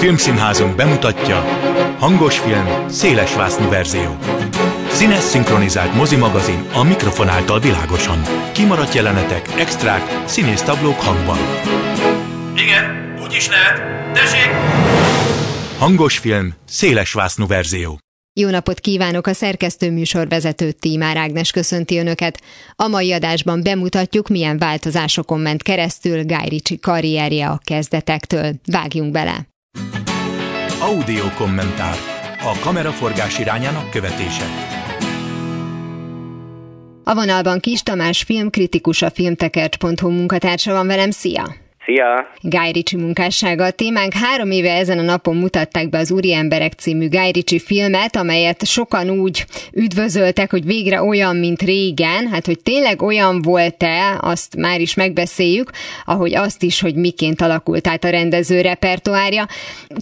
Filmszínházunk bemutatja Hangos film, széles vásznú verzió. Színes szinkronizált mozimagazin a mikrofon által világosan. Kimaradt jelenetek, extrák, színész táblók hangban. Igen, úgy is lehet. Tessék! Hangos film, széles vásznú verzió. Jó napot kívánok! A szerkesztő műsorvezető Tímár Ágnes köszönti Önöket. A mai adásban bemutatjuk, milyen változásokon ment keresztül Guy Ritchie karrierje a kezdetektől. Vágjunk bele! Audio kommentár. A kameraforgás irányának követése. A vonalban Kis Tamás filmkritikus, a filmtekercs.hu munkatársa van velem. Szia! Szia! Guy Ritchie munkássága a témánk. Három éve ezen a napon mutatták be az Úri Emberek című Guy Ritchie filmet, amelyet sokan úgy üdvözöltek, hogy végre olyan, mint régen. Hát, hogy tényleg olyan volt-e, azt már is megbeszéljük, ahogy azt is, hogy miként alakult át a rendező repertoárja.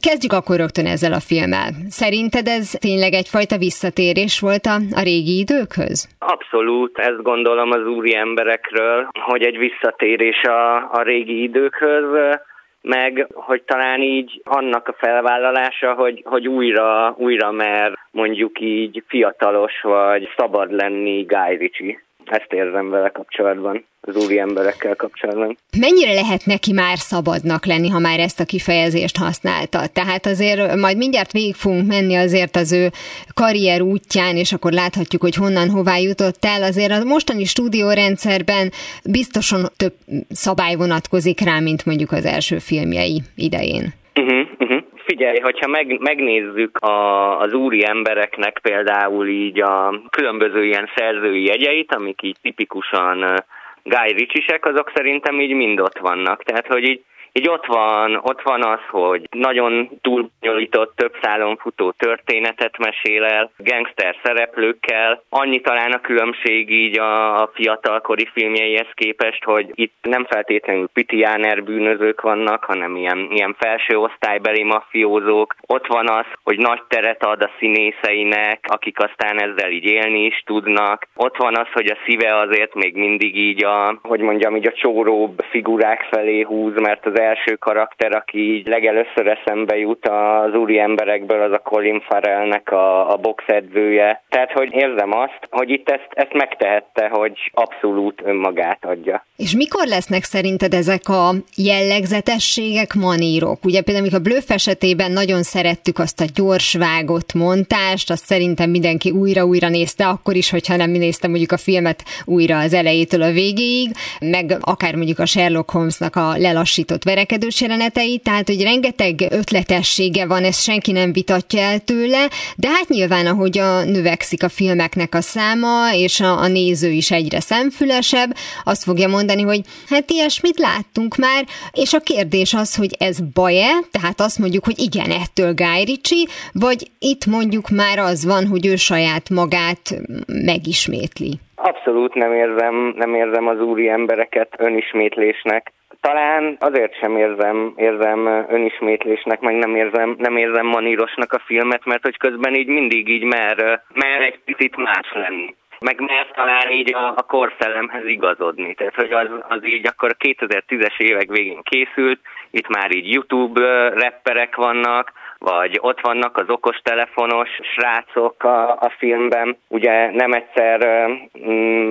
Kezdjük akkor rögtön ezzel a filmmel. Szerinted ez tényleg egyfajta visszatérés volt a, a régi időkhöz? Abszolút, ezt gondolom az úri emberekről, hogy egy visszatérés a, a régi idők szülőkhöz, meg hogy talán így annak a felvállalása, hogy, hogy újra, újra mer mondjuk így fiatalos vagy szabad lenni Guy Ritchie. Ezt érzem vele kapcsolatban az úri emberekkel kapcsolatban. Mennyire lehet neki már szabadnak lenni, ha már ezt a kifejezést használta? Tehát azért majd mindjárt végig fogunk menni azért az ő karrier útján, és akkor láthatjuk, hogy honnan hová jutott el. Azért a mostani stúdiórendszerben biztosan több szabály vonatkozik rá, mint mondjuk az első filmjei idején. Uh-huh. Figyelj, hogyha meg, megnézzük a, az úri embereknek például így a különböző ilyen szerzői jegyeit, amik így tipikusan Guy Ritchie-sek, azok szerintem így mind ott vannak. Tehát, hogy így így ott van, ott van az, hogy nagyon túlbonyolított, több szálon futó történetet mesél el, gangster szereplőkkel. Annyi talán a különbség így a, a fiatalkori filmjeihez képest, hogy itt nem feltétlenül pitiáner bűnözők vannak, hanem ilyen, ilyen felső osztálybeli mafiózók. Ott van az, hogy nagy teret ad a színészeinek, akik aztán ezzel így élni is tudnak. Ott van az, hogy a szíve azért még mindig így a, hogy mondjam, így a csóróbb figurák felé húz, mert az első karakter, aki így legelőször eszembe jut az úri emberekből, az a Colin Farrellnek a, a boxedzője. Tehát, hogy érzem azt, hogy itt ezt, ezt megtehette, hogy abszolút önmagát adja. És mikor lesznek szerinted ezek a jellegzetességek, manírok? Ugye például, a Blöff esetében nagyon szerettük azt a gyors vágott montást, azt szerintem mindenki újra-újra nézte, akkor is, hogyha nem néztem mondjuk a filmet újra az elejétől a végéig, meg akár mondjuk a Sherlock Holmesnak a lelassított verekedős jelenetei, tehát hogy rengeteg ötletessége van, ezt senki nem vitatja el tőle, de hát nyilván, ahogy a növekszik a filmeknek a száma, és a, a néző is egyre szemfülesebb, azt fogja mondani, hogy hát ilyesmit láttunk már, és a kérdés az, hogy ez baj-e, tehát azt mondjuk, hogy igen, ettől Guy Ritchie, vagy itt mondjuk már az van, hogy ő saját magát megismétli. Abszolút nem érzem, nem érzem az úri embereket önismétlésnek talán azért sem érzem, érzem önismétlésnek, meg nem érzem, nem érzem manírosnak a filmet, mert hogy közben így mindig így mer, mer egy picit más lenni meg mert talán így a, a korszellemhez igazodni. Tehát, hogy az, az így akkor 2010-es évek végén készült, itt már így YouTube rapperek vannak, vagy ott vannak az okostelefonos srácok a, a filmben, ugye nem egyszer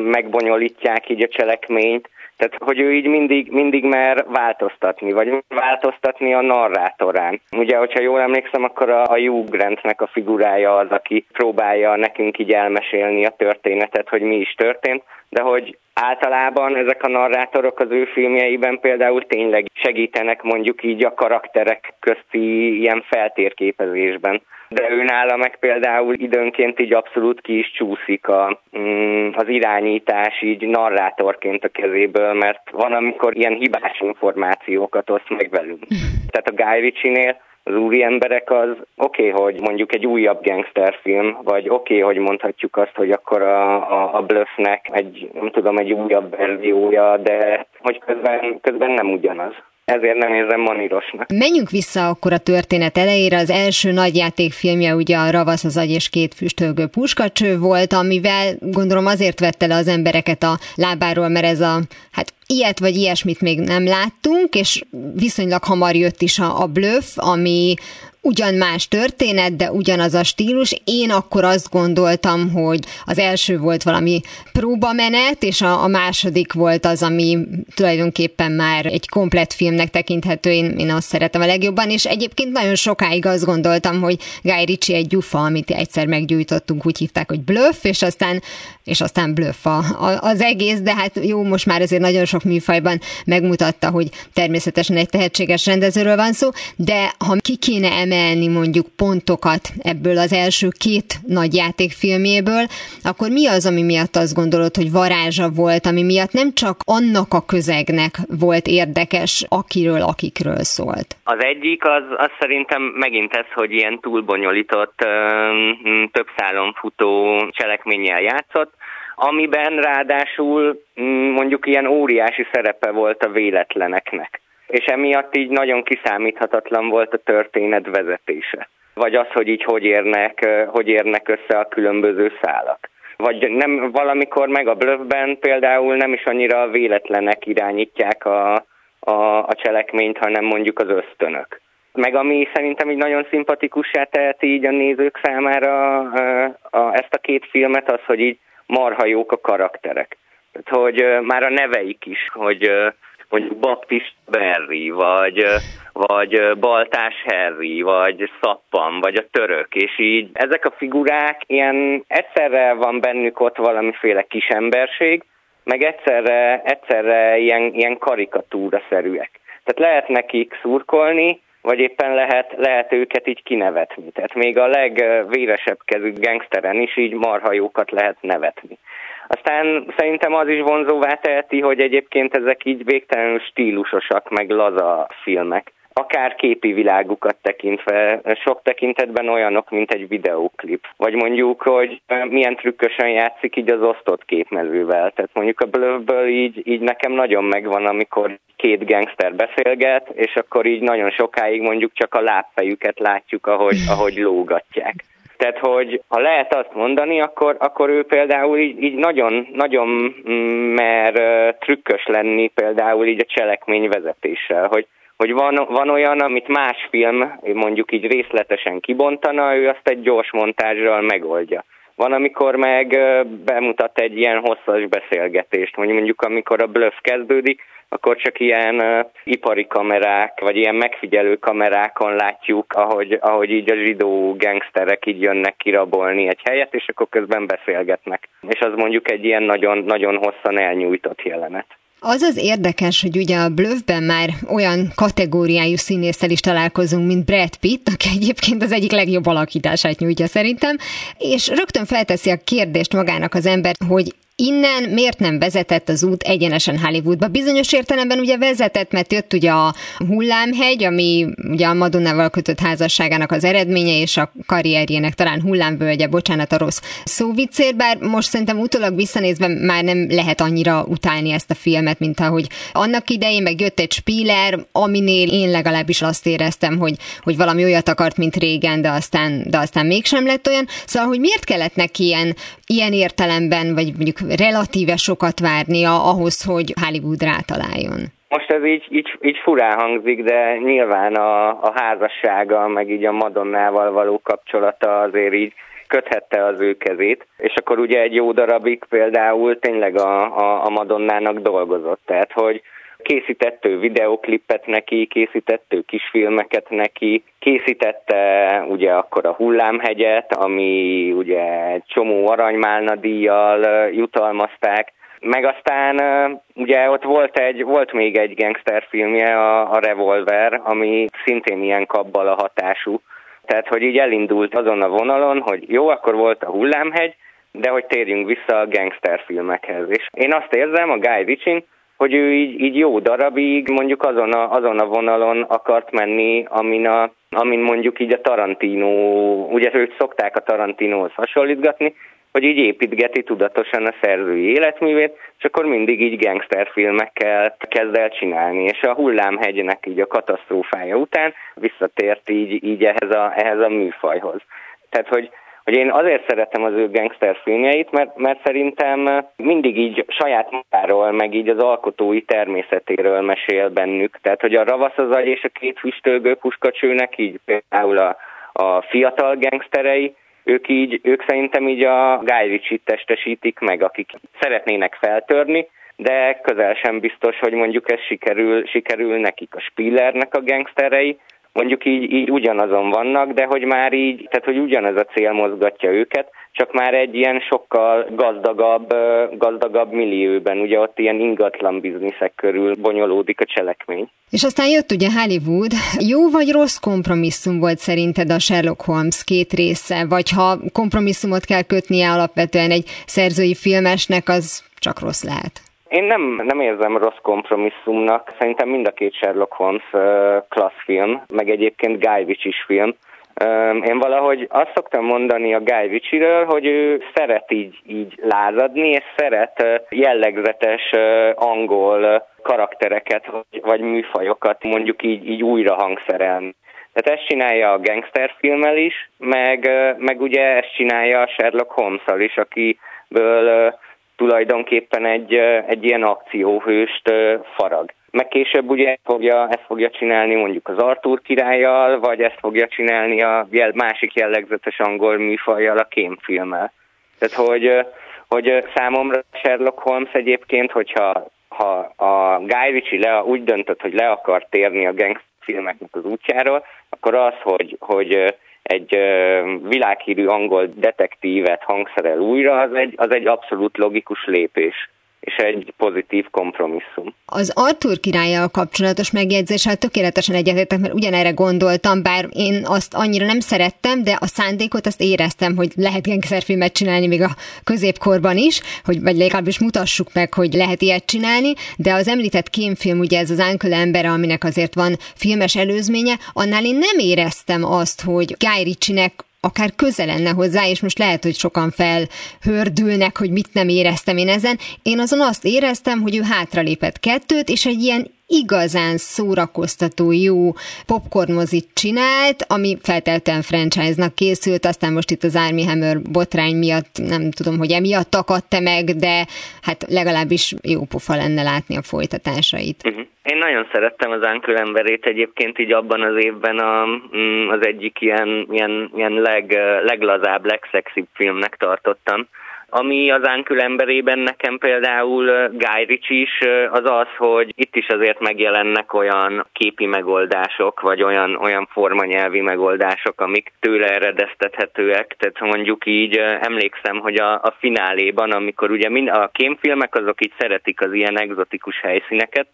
megbonyolítják így a cselekményt, tehát, hogy ő így mindig, mindig mer változtatni, vagy változtatni a narrátorán. Ugye, hogyha jól emlékszem, akkor a, a Hugh Grantnek a figurája az, aki próbálja nekünk így elmesélni a történetet, hogy mi is történt, de hogy általában ezek a narrátorok az ő filmjeiben például tényleg segítenek mondjuk így a karakterek közti ilyen feltérképezésben de ő nála meg például időnként így abszolút ki is csúszik a, mm, az irányítás így narrátorként a kezéből, mert van, amikor ilyen hibás információkat oszt meg velünk. Tehát a Guy Ritchie-nél az úri emberek az oké, okay, hogy mondjuk egy újabb gangsterfilm, vagy oké, okay, hogy mondhatjuk azt, hogy akkor a, a, a bluffnek egy, nem tudom, egy újabb verziója, de hogy közben, közben nem ugyanaz ezért nem érzem manírosnak. Menjünk vissza akkor a történet elejére. Az első nagy játékfilmje ugye a Ravasz az agy és két füstölgő puskacső volt, amivel gondolom azért vette le az embereket a lábáról, mert ez a hát ilyet vagy ilyesmit még nem láttunk, és viszonylag hamar jött is a, a bluff, ami ugyan más történet, de ugyanaz a stílus. Én akkor azt gondoltam, hogy az első volt valami próbamenet, és a, a második volt az, ami tulajdonképpen már egy komplet filmnek tekinthető, én, én azt szeretem a legjobban, és egyébként nagyon sokáig azt gondoltam, hogy Guy Ritchie egy gyufa, amit egyszer meggyújtottunk, úgy hívták, hogy bluff, és aztán, és aztán bluff a, a, az egész, de hát jó, most már azért nagyon sok műfajban megmutatta, hogy természetesen egy tehetséges rendezőről van szó, de ha ki kéne emelni kiemelni mondjuk pontokat ebből az első két nagy játékfilméből, akkor mi az, ami miatt azt gondolod, hogy varázsa volt, ami miatt nem csak annak a közegnek volt érdekes, akiről, akikről szólt? Az egyik, az, az szerintem megint ez, hogy ilyen túlbonyolított, több szálon futó cselekménnyel játszott, amiben ráadásul mondjuk ilyen óriási szerepe volt a véletleneknek és emiatt így nagyon kiszámíthatatlan volt a történet vezetése. Vagy az, hogy így hogy érnek, hogy érnek össze a különböző szálak. Vagy nem valamikor meg a bluffben például nem is annyira a véletlenek irányítják a, a, a cselekményt, hanem mondjuk az ösztönök. Meg ami szerintem így nagyon szimpatikussá teheti így a nézők számára a, a, ezt a két filmet, az, hogy így marha jók a karakterek. Tehát, hogy már a neveik is, hogy mondjuk Baptist Berry, vagy, vagy Baltás Harry, vagy Szappan, vagy a török, és így ezek a figurák ilyen egyszerre van bennük ott valamiféle kisemberség, meg egyszerre, egyszerre ilyen, ilyen karikatúra-szerűek. Tehát lehet nekik szurkolni, vagy éppen lehet, lehet őket így kinevetni. Tehát még a legvéresebb kezű gangsteren is így marhajókat lehet nevetni. Aztán szerintem az is vonzóvá teheti, hogy egyébként ezek így végtelenül stílusosak, meg laza filmek. Akár képi világukat tekintve, sok tekintetben olyanok, mint egy videóklip. Vagy mondjuk, hogy milyen trükkösen játszik így az osztott képmezővel. Tehát mondjuk a Bluffből így, így nekem nagyon megvan, amikor két gangster beszélget, és akkor így nagyon sokáig mondjuk csak a lábfejüket látjuk, ahogy, ahogy lógatják. Tehát, hogy ha lehet azt mondani, akkor, akkor ő például így, így nagyon, nagyon mer trükkös lenni például így a cselekmény vezetéssel, hogy hogy van, van olyan, amit más film mondjuk így részletesen kibontana, ő azt egy gyors montázsral megoldja. Van, amikor meg bemutat egy ilyen hosszas beszélgetést, mondjuk amikor a bluff kezdődik, akkor csak ilyen ipari kamerák, vagy ilyen megfigyelő kamerákon látjuk, ahogy, ahogy így a zsidó gangsterek így jönnek kirabolni egy helyet, és akkor közben beszélgetnek. És az mondjuk egy ilyen nagyon, nagyon hosszan elnyújtott jelenet. Az az érdekes, hogy ugye a Bluffben már olyan kategóriájú színésszel is találkozunk, mint Brad Pitt, aki egyébként az egyik legjobb alakítását nyújtja szerintem, és rögtön felteszi a kérdést magának az ember, hogy innen miért nem vezetett az út egyenesen Hollywoodba? Bizonyos értelemben ugye vezetett, mert jött ugye a hullámhegy, ami ugye a Madonnával kötött házasságának az eredménye, és a karrierjének talán hullámvölgye, bocsánat a rossz szóviccér, bár most szerintem utólag visszanézve már nem lehet annyira utálni ezt a filmet, mint ahogy annak idején meg jött egy Spiller, aminél én legalábbis azt éreztem, hogy, hogy valami olyat akart, mint régen, de aztán, de aztán mégsem lett olyan. Szóval, hogy miért kellett neki ilyen, ilyen értelemben, vagy mondjuk relatíve sokat várnia ahhoz, hogy Hollywood rátaláljon. Most ez így, így, így furán hangzik, de nyilván a, a házassága, meg így a Madonnával való kapcsolata azért így köthette az ő kezét, és akkor ugye egy jó darabig például tényleg a, a, a Madonnának dolgozott, tehát hogy készítettő videoklipet neki, készítettő kisfilmeket neki, készítette ugye akkor a Hullámhegyet, ami ugye csomó aranymálna díjjal jutalmazták, meg aztán ugye ott volt, egy, volt még egy gangsterfilmje, a, a Revolver, ami szintén ilyen kabbal a hatású. Tehát, hogy így elindult azon a vonalon, hogy jó, akkor volt a hullámhegy, de hogy térjünk vissza a gangsterfilmekhez. És én azt érzem, a Guy Ritchie, hogy ő így, így jó darabig mondjuk azon a, azon a vonalon akart menni, amin, a, amin mondjuk így a Tarantino, ugye őt szokták a Tarantinohoz hasonlítgatni, hogy így építgeti tudatosan a szerzői életművét, és akkor mindig így gangsterfilmekkel kezd el csinálni, és a hullámhegynek így a katasztrófája után visszatért így, így ehhez, a, ehhez a műfajhoz. Tehát, hogy hogy én azért szeretem az ő gangster filmjeit, mert, mert szerintem mindig így saját magáról, meg így az alkotói természetéről mesél bennük. Tehát, hogy a ravasz az agy és a két füstölgő puskacsőnek így például a, a fiatal gangsterei, ők így, ők szerintem így a Guy testesítik meg, akik szeretnének feltörni, de közel sem biztos, hogy mondjuk ez sikerül, sikerül nekik a Spillernek a gangsterei, mondjuk így, így ugyanazon vannak, de hogy már így, tehát hogy ugyanaz a cél mozgatja őket, csak már egy ilyen sokkal gazdagabb, gazdagabb millióben, ugye ott ilyen ingatlan bizniszek körül bonyolódik a cselekmény. És aztán jött ugye Hollywood. Jó vagy rossz kompromisszum volt szerinted a Sherlock Holmes két része? Vagy ha kompromisszumot kell kötnie alapvetően egy szerzői filmesnek, az csak rossz lehet? Én nem, nem érzem rossz kompromisszumnak. Szerintem mind a két Sherlock Holmes klassz film, meg egyébként Guy Ritchie film. Én valahogy azt szoktam mondani a Guy Ritchie-ről, hogy ő szeret így, így lázadni, és szeret jellegzetes angol karaktereket, vagy műfajokat mondjuk így, így újra hangszerelni. Tehát ezt csinálja a gangster filmmel is, meg, meg ugye ezt csinálja a Sherlock holmes is, akiből tulajdonképpen egy, egy ilyen akcióhőst farag. Meg később ugye ezt fogja, ezt fogja csinálni mondjuk az Arthur királlyal, vagy ezt fogja csinálni a jel, másik jellegzetes angol műfajjal, a kémfilmmel. Tehát, hogy, hogy számomra Sherlock Holmes egyébként, hogyha ha a Guy Ritchie le, úgy döntött, hogy le akar térni a gangfilmeknek az útjáról, akkor az, hogy, hogy egy világhírű angol detektívet hangszerel újra, az egy, az egy abszolút logikus lépés és egy pozitív kompromisszum. Az Arthur királlyal kapcsolatos megjegyzéssel tökéletesen egyetértek, mert ugyanerre gondoltam, bár én azt annyira nem szerettem, de a szándékot azt éreztem, hogy lehet gengszerfilmet csinálni még a középkorban is, hogy vagy legalábbis mutassuk meg, hogy lehet ilyet csinálni, de az említett kémfilm, ugye ez az Uncle ember, aminek azért van filmes előzménye, annál én nem éreztem azt, hogy Guy Ritchie-nek akár közel lenne hozzá, és most lehet, hogy sokan felhördülnek, hogy mit nem éreztem én ezen. Én azon azt éreztem, hogy ő hátralépett kettőt, és egy ilyen igazán szórakoztató, jó popcornmozit csinált, ami feltelten franchise-nak készült, aztán most itt az Army Hammer botrány miatt nem tudom, hogy emiatt akadta meg, de hát legalábbis jó pofa lenne látni a folytatásait. Uh-huh. Én nagyon szerettem az Ánkül emberét egyébként így abban az évben a, mm, az egyik ilyen, ilyen, ilyen leg, leglazább, legszexibb filmnek tartottam. Ami az Ánkül emberében nekem például Guy Ritchie is az az, hogy itt is azért megjelennek olyan képi megoldások, vagy olyan, olyan formanyelvi megoldások, amik tőle eredeztethetőek. Tehát mondjuk így emlékszem, hogy a, a fináléban, amikor ugye mind, a kémfilmek azok így szeretik az ilyen egzotikus helyszíneket,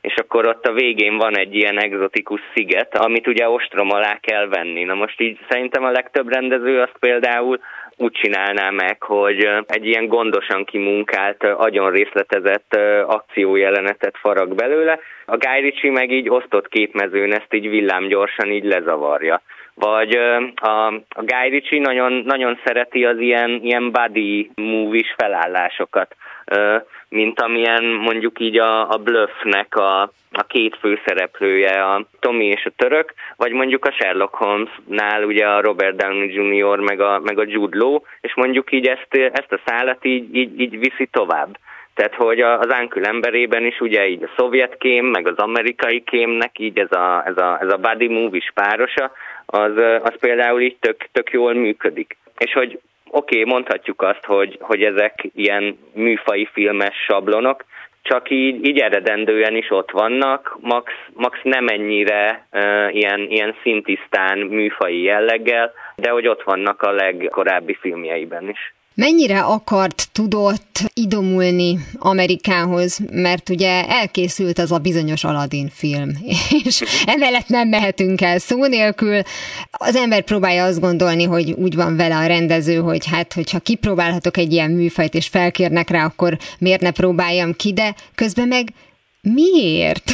és akkor ott a végén van egy ilyen egzotikus sziget, amit ugye ostrom alá kell venni. Na most így szerintem a legtöbb rendező azt például úgy csinálná meg, hogy egy ilyen gondosan kimunkált, agyon részletezett akciójelenetet farag belőle. A Guy Ritchie meg így osztott képmezőn ezt így villámgyorsan így lezavarja. Vagy a, a Guy Ritchie nagyon, nagyon szereti az ilyen, ilyen body movies felállásokat mint amilyen mondjuk így a, a Bluffnek a, a két főszereplője, a Tommy és a török, vagy mondjuk a Sherlock Holmes-nál ugye a Robert Downey Jr. meg a, meg a Jude Law, és mondjuk így ezt, ezt a szállat így, így, így viszi tovább. Tehát, hogy az Ánkül emberében is ugye így a szovjet kém, meg az amerikai kémnek így ez a, ez a, ez a body movie párosa, az, az például így tök, tök jól működik. És hogy oké, okay, mondhatjuk azt, hogy, hogy ezek ilyen műfai filmes sablonok, csak így, így eredendően is ott vannak, max, max nem ennyire uh, ilyen, ilyen szintisztán műfai jelleggel, de hogy ott vannak a legkorábbi filmjeiben is. Mennyire akart, tudott idomulni Amerikához, mert ugye elkészült az a bizonyos Aladdin film, és emellett nem mehetünk el szó nélkül. Az ember próbálja azt gondolni, hogy úgy van vele a rendező, hogy hát, hogyha kipróbálhatok egy ilyen műfajt, és felkérnek rá, akkor miért ne próbáljam ki, de közben meg miért?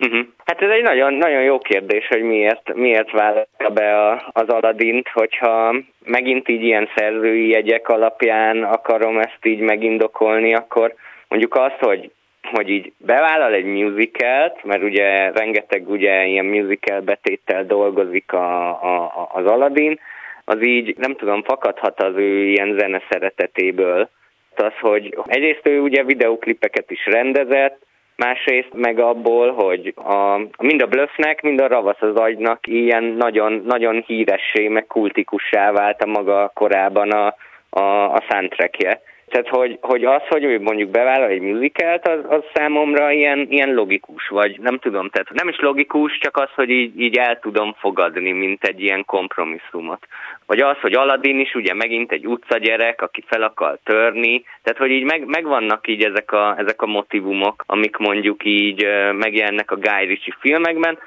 Uh-huh. Hát ez egy nagyon, nagyon jó kérdés, hogy miért, miért vállalta be a, az Aladint, hogyha megint így ilyen szerzői jegyek alapján akarom ezt így megindokolni, akkor mondjuk azt, hogy hogy így bevállal egy musicalt, mert ugye rengeteg ugye ilyen musical betéttel dolgozik a, a, az Aladdin, az így nem tudom, fakadhat az ő ilyen zene szeretetéből. Az, hogy egyrészt ő ugye videoklipeket is rendezett, másrészt meg abból, hogy a, mind a Bluffnek, mind a Ravasz az agynak ilyen nagyon, nagyon híressé, meg kultikussá vált a maga korában a, a, a soundtrackje. Tehát, hogy, hogy az, hogy ő mondjuk bevállal egy musicalt, az, az számomra ilyen, ilyen logikus, vagy nem tudom, tehát nem is logikus, csak az, hogy így, így el tudom fogadni, mint egy ilyen kompromisszumot. Vagy az, hogy Aladdin is ugye megint egy utcagyerek, aki fel akar törni, tehát hogy így meg, megvannak így ezek a, ezek a motivumok, amik mondjuk így megjelennek a Guy Ritchie filmekben,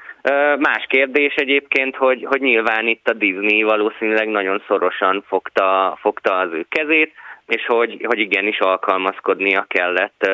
Más kérdés egyébként, hogy, hogy nyilván itt a Disney valószínűleg nagyon szorosan fogta, fogta az ő kezét, és hogy, hogy igenis alkalmazkodnia kellett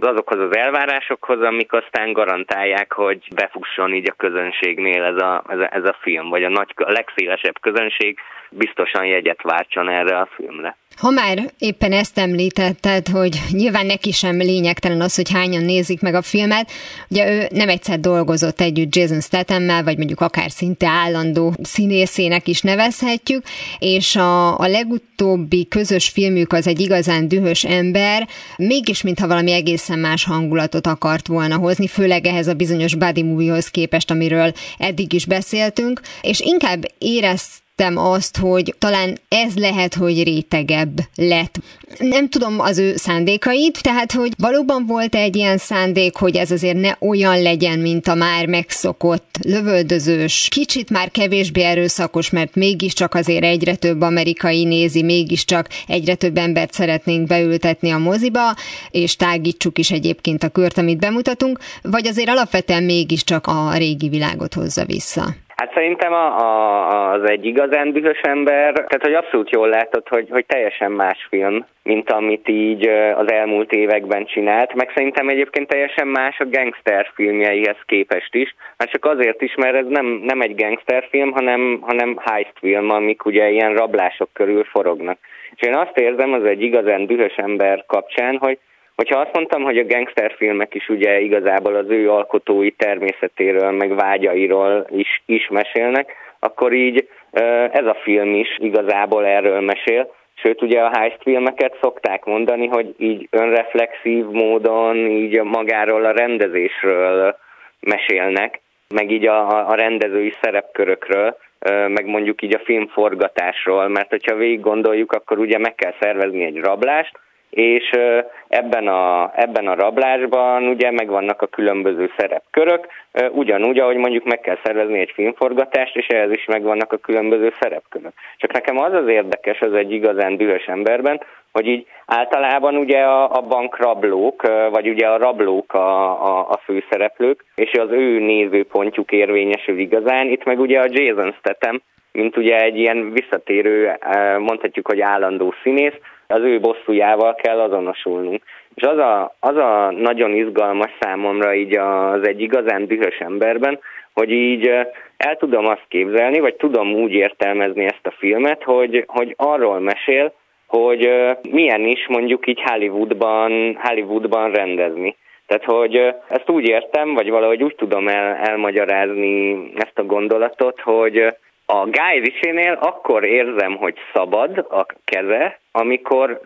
azokhoz az elvárásokhoz, amik aztán garantálják, hogy befusson így a közönségnél ez a, ez a, ez a film, vagy a, nagy, a legszélesebb közönség biztosan jegyet váltson erre a filmre. Ha már éppen ezt említetted, hogy nyilván neki sem lényegtelen az, hogy hányan nézik meg a filmet, ugye ő nem egyszer dolgozott együtt Jason Stathammel, vagy mondjuk akár szinte állandó színészének is nevezhetjük, és a, a legutóbbi közös filmük az egy igazán dühös ember, mégis mintha valami egészen más hangulatot akart volna hozni, főleg ehhez a bizonyos body movie-hoz képest, amiről eddig is beszéltünk, és inkább érezt éreztem azt, hogy talán ez lehet, hogy rétegebb lett. Nem tudom az ő szándékait, tehát hogy valóban volt egy ilyen szándék, hogy ez azért ne olyan legyen, mint a már megszokott lövöldözős, kicsit már kevésbé erőszakos, mert mégiscsak azért egyre több amerikai nézi, mégiscsak egyre több embert szeretnénk beültetni a moziba, és tágítsuk is egyébként a kört, amit bemutatunk, vagy azért alapvetően mégiscsak a régi világot hozza vissza. Hát szerintem a, a, az egy igazán dühös ember, tehát hogy abszolút jól látod, hogy, hogy teljesen más film, mint amit így az elmúlt években csinált, meg szerintem egyébként teljesen más a gangster filmjeihez képest is, már csak azért is, mert ez nem, nem egy gangster film, hanem, hanem heist film, amik ugye ilyen rablások körül forognak. És én azt érzem az egy igazán dühös ember kapcsán, hogy Hogyha azt mondtam, hogy a gangsterfilmek is ugye igazából az ő alkotói természetéről, meg vágyairól is, is mesélnek, akkor így ez a film is igazából erről mesél. Sőt, ugye a heist filmeket szokták mondani, hogy így önreflexív módon így magáról a rendezésről mesélnek, meg így a, a rendezői szerepkörökről, meg mondjuk így a filmforgatásról, mert hogyha végig gondoljuk, akkor ugye meg kell szervezni egy rablást, és ebben a, ebben a rablásban ugye megvannak a különböző szerepkörök, ugyanúgy, ahogy mondjuk meg kell szervezni egy filmforgatást, és ehhez is megvannak a különböző szerepkörök. Csak nekem az az érdekes az egy igazán dühös emberben, hogy így általában ugye a, a bankrablók, vagy ugye a rablók a, a, a főszereplők, és az ő nézőpontjuk érvényesül igazán. Itt meg ugye a Jason Statham, mint ugye egy ilyen visszatérő, mondhatjuk, hogy állandó színész, az ő bosszújával kell azonosulnunk. És az a, az a nagyon izgalmas számomra így az egy igazán dühös emberben, hogy így el tudom azt képzelni, vagy tudom úgy értelmezni ezt a filmet, hogy, hogy arról mesél, hogy milyen is mondjuk így Hollywoodban, Hollywoodban rendezni. Tehát, hogy ezt úgy értem, vagy valahogy úgy tudom el, elmagyarázni ezt a gondolatot, hogy a Guy Ritchie-nél akkor érzem, hogy szabad a keze, amikor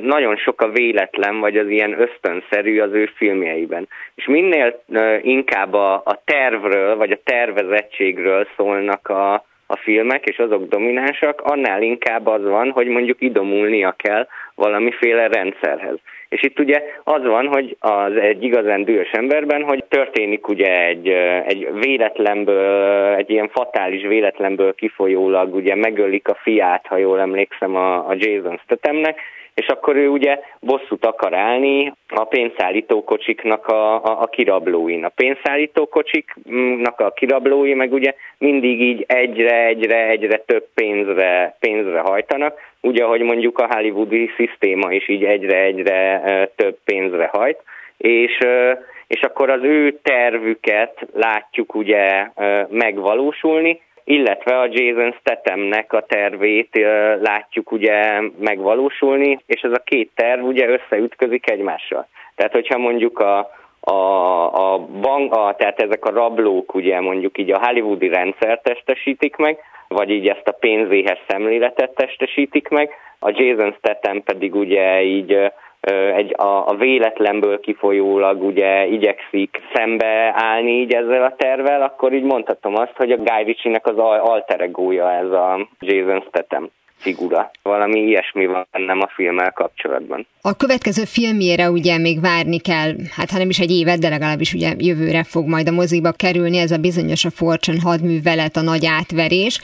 nagyon sok a véletlen, vagy az ilyen ösztönszerű az ő filmjeiben. És minél inkább a, a tervről, vagy a tervezettségről szólnak a, a filmek, és azok dominánsak, annál inkább az van, hogy mondjuk idomulnia kell valamiféle rendszerhez. És itt ugye az van, hogy az egy igazán dühös emberben, hogy történik ugye egy, egy véletlenből, egy ilyen fatális véletlenből kifolyólag ugye megölik a fiát, ha jól emlékszem, a, a Jason Stathamnek, és akkor ő ugye bosszút akar állni a pénzszállítókocsiknak a, a, a kirablóin. A pénzszállítókocsiknak a kirablói meg ugye mindig így egyre, egyre, egyre több pénzre, pénzre hajtanak, ugye, ahogy mondjuk a hollywoodi szisztéma is így egyre-egyre több pénzre hajt, és, és akkor az ő tervüket látjuk ugye megvalósulni, illetve a Jason Stathamnek a tervét látjuk ugye megvalósulni, és ez a két terv ugye összeütközik egymással. Tehát, hogyha mondjuk a, a, a bank, a, tehát ezek a rablók ugye mondjuk így a hollywoodi rendszer testesítik meg, vagy így ezt a pénzéhes szemléletet testesítik meg, a Jason Statham pedig ugye így egy, a, a véletlenből kifolyólag ugye igyekszik szembe állni így ezzel a tervel, akkor így mondhatom azt, hogy a Guy Ritchie-nek az alter egója ez a Jason Statham figura. Valami ilyesmi van bennem a filmmel kapcsolatban. A következő filmjére ugye még várni kell, hát ha nem is egy évet, de legalábbis ugye jövőre fog majd a moziba kerülni, ez a bizonyos a Fortune hadművelet, a nagy átverés.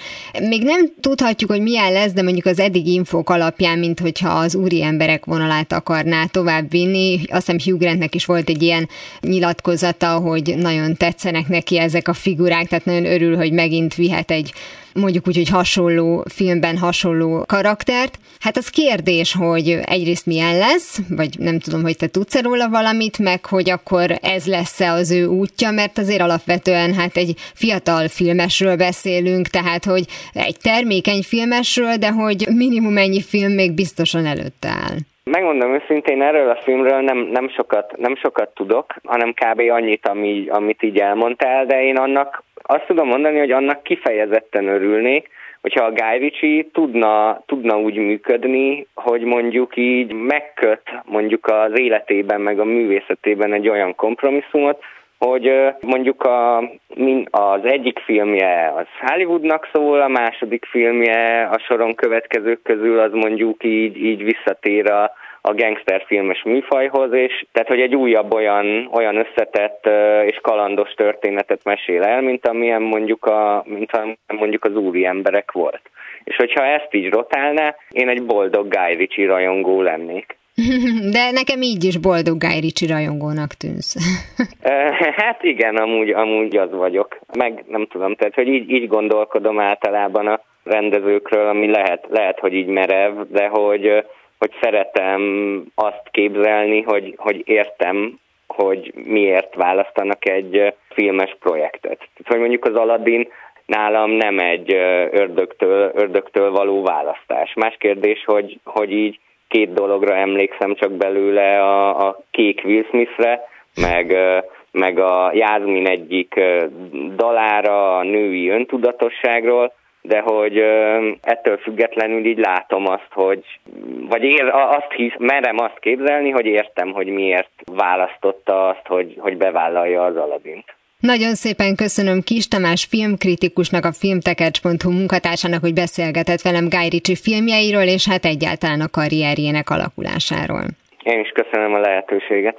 Még nem tudhatjuk, hogy milyen lesz, de mondjuk az eddigi infók alapján, mint hogyha az úri emberek vonalát akarná tovább vinni. Azt hiszem Hugh Grantnek is volt egy ilyen nyilatkozata, hogy nagyon tetszenek neki ezek a figurák, tehát nagyon örül, hogy megint vihet egy mondjuk úgy, hogy hasonló filmben hasonló karaktert. Hát az kérdés, hogy egyrészt milyen lesz, vagy nem tudom, hogy te tudsz róla valamit, meg hogy akkor ez lesz-e az ő útja, mert azért alapvetően hát egy fiatal filmesről beszélünk, tehát hogy egy termékeny filmesről, de hogy minimum ennyi film még biztosan előtte áll. Megmondom őszintén, erről a filmről nem, nem, sokat, nem sokat tudok, hanem kb. annyit, ami, amit így elmondtál, de én annak azt tudom mondani, hogy annak kifejezetten örülnék, hogyha a Guy Ritchie tudna, tudna úgy működni, hogy mondjuk így megköt mondjuk az életében, meg a művészetében egy olyan kompromisszumot, hogy mondjuk a, az egyik filmje az Hollywoodnak szól, a második filmje a soron következők közül az mondjuk így, így visszatér a, a gangsterfilmes műfajhoz, és tehát, hogy egy újabb olyan, olyan összetett és kalandos történetet mesél el, mint amilyen mondjuk, a, mint mondjuk az úri emberek volt. És hogyha ezt így rotálná, én egy boldog Guy Ritchie rajongó lennék. De nekem így is boldog Guy Ritchie rajongónak tűnsz. hát igen, amúgy, amúgy az vagyok. Meg nem tudom, tehát hogy így, így gondolkodom általában a rendezőkről, ami lehet, lehet, hogy így merev, de hogy hogy szeretem azt képzelni, hogy, hogy értem, hogy miért választanak egy filmes projektet. Tehát, hogy mondjuk az Aladdin nálam nem egy ördögtől, ördögtől való választás. Más kérdés, hogy, hogy így két dologra emlékszem csak belőle, a, a kék Will Smithre, meg, meg a Jászmin egyik dalára, a női öntudatosságról, de hogy ettől függetlenül így látom azt, hogy, vagy ér, azt hisz, merem azt képzelni, hogy értem, hogy miért választotta azt, hogy, hogy bevállalja az Aladint. Nagyon szépen köszönöm Kis Tamás filmkritikusnak, a filmtekercs.hu munkatársának, hogy beszélgetett velem Guy Ritchie filmjeiről, és hát egyáltalán a karrierjének alakulásáról. Én is köszönöm a lehetőséget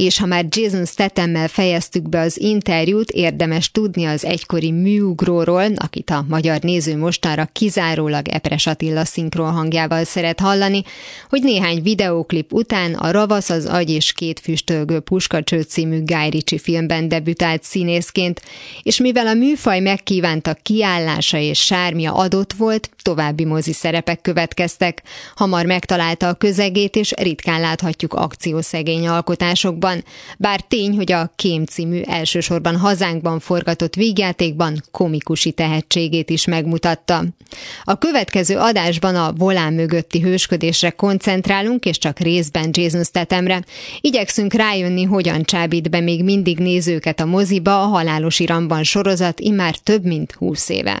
és ha már Jason Stathammel fejeztük be az interjút, érdemes tudni az egykori műugróról, akit a magyar néző mostanra kizárólag Epres Attila szinkron hangjával szeret hallani, hogy néhány videóklip után a Ravasz az agy és két füstölgő puskacső című Guy Ritchie filmben debütált színészként, és mivel a műfaj megkívánta kiállása és sármia adott volt, további mozi szerepek következtek. Hamar megtalálta a közegét, és ritkán láthatjuk akciószegény alkotásokban, játékban, bár tény, hogy a Kém című elsősorban hazánkban forgatott vígjátékban komikusi tehetségét is megmutatta. A következő adásban a volán mögötti hősködésre koncentrálunk, és csak részben Jason Stathamre. Igyekszünk rájönni, hogyan csábít be még mindig nézőket a moziba a Halálos Iramban sorozat immár több mint húsz éve.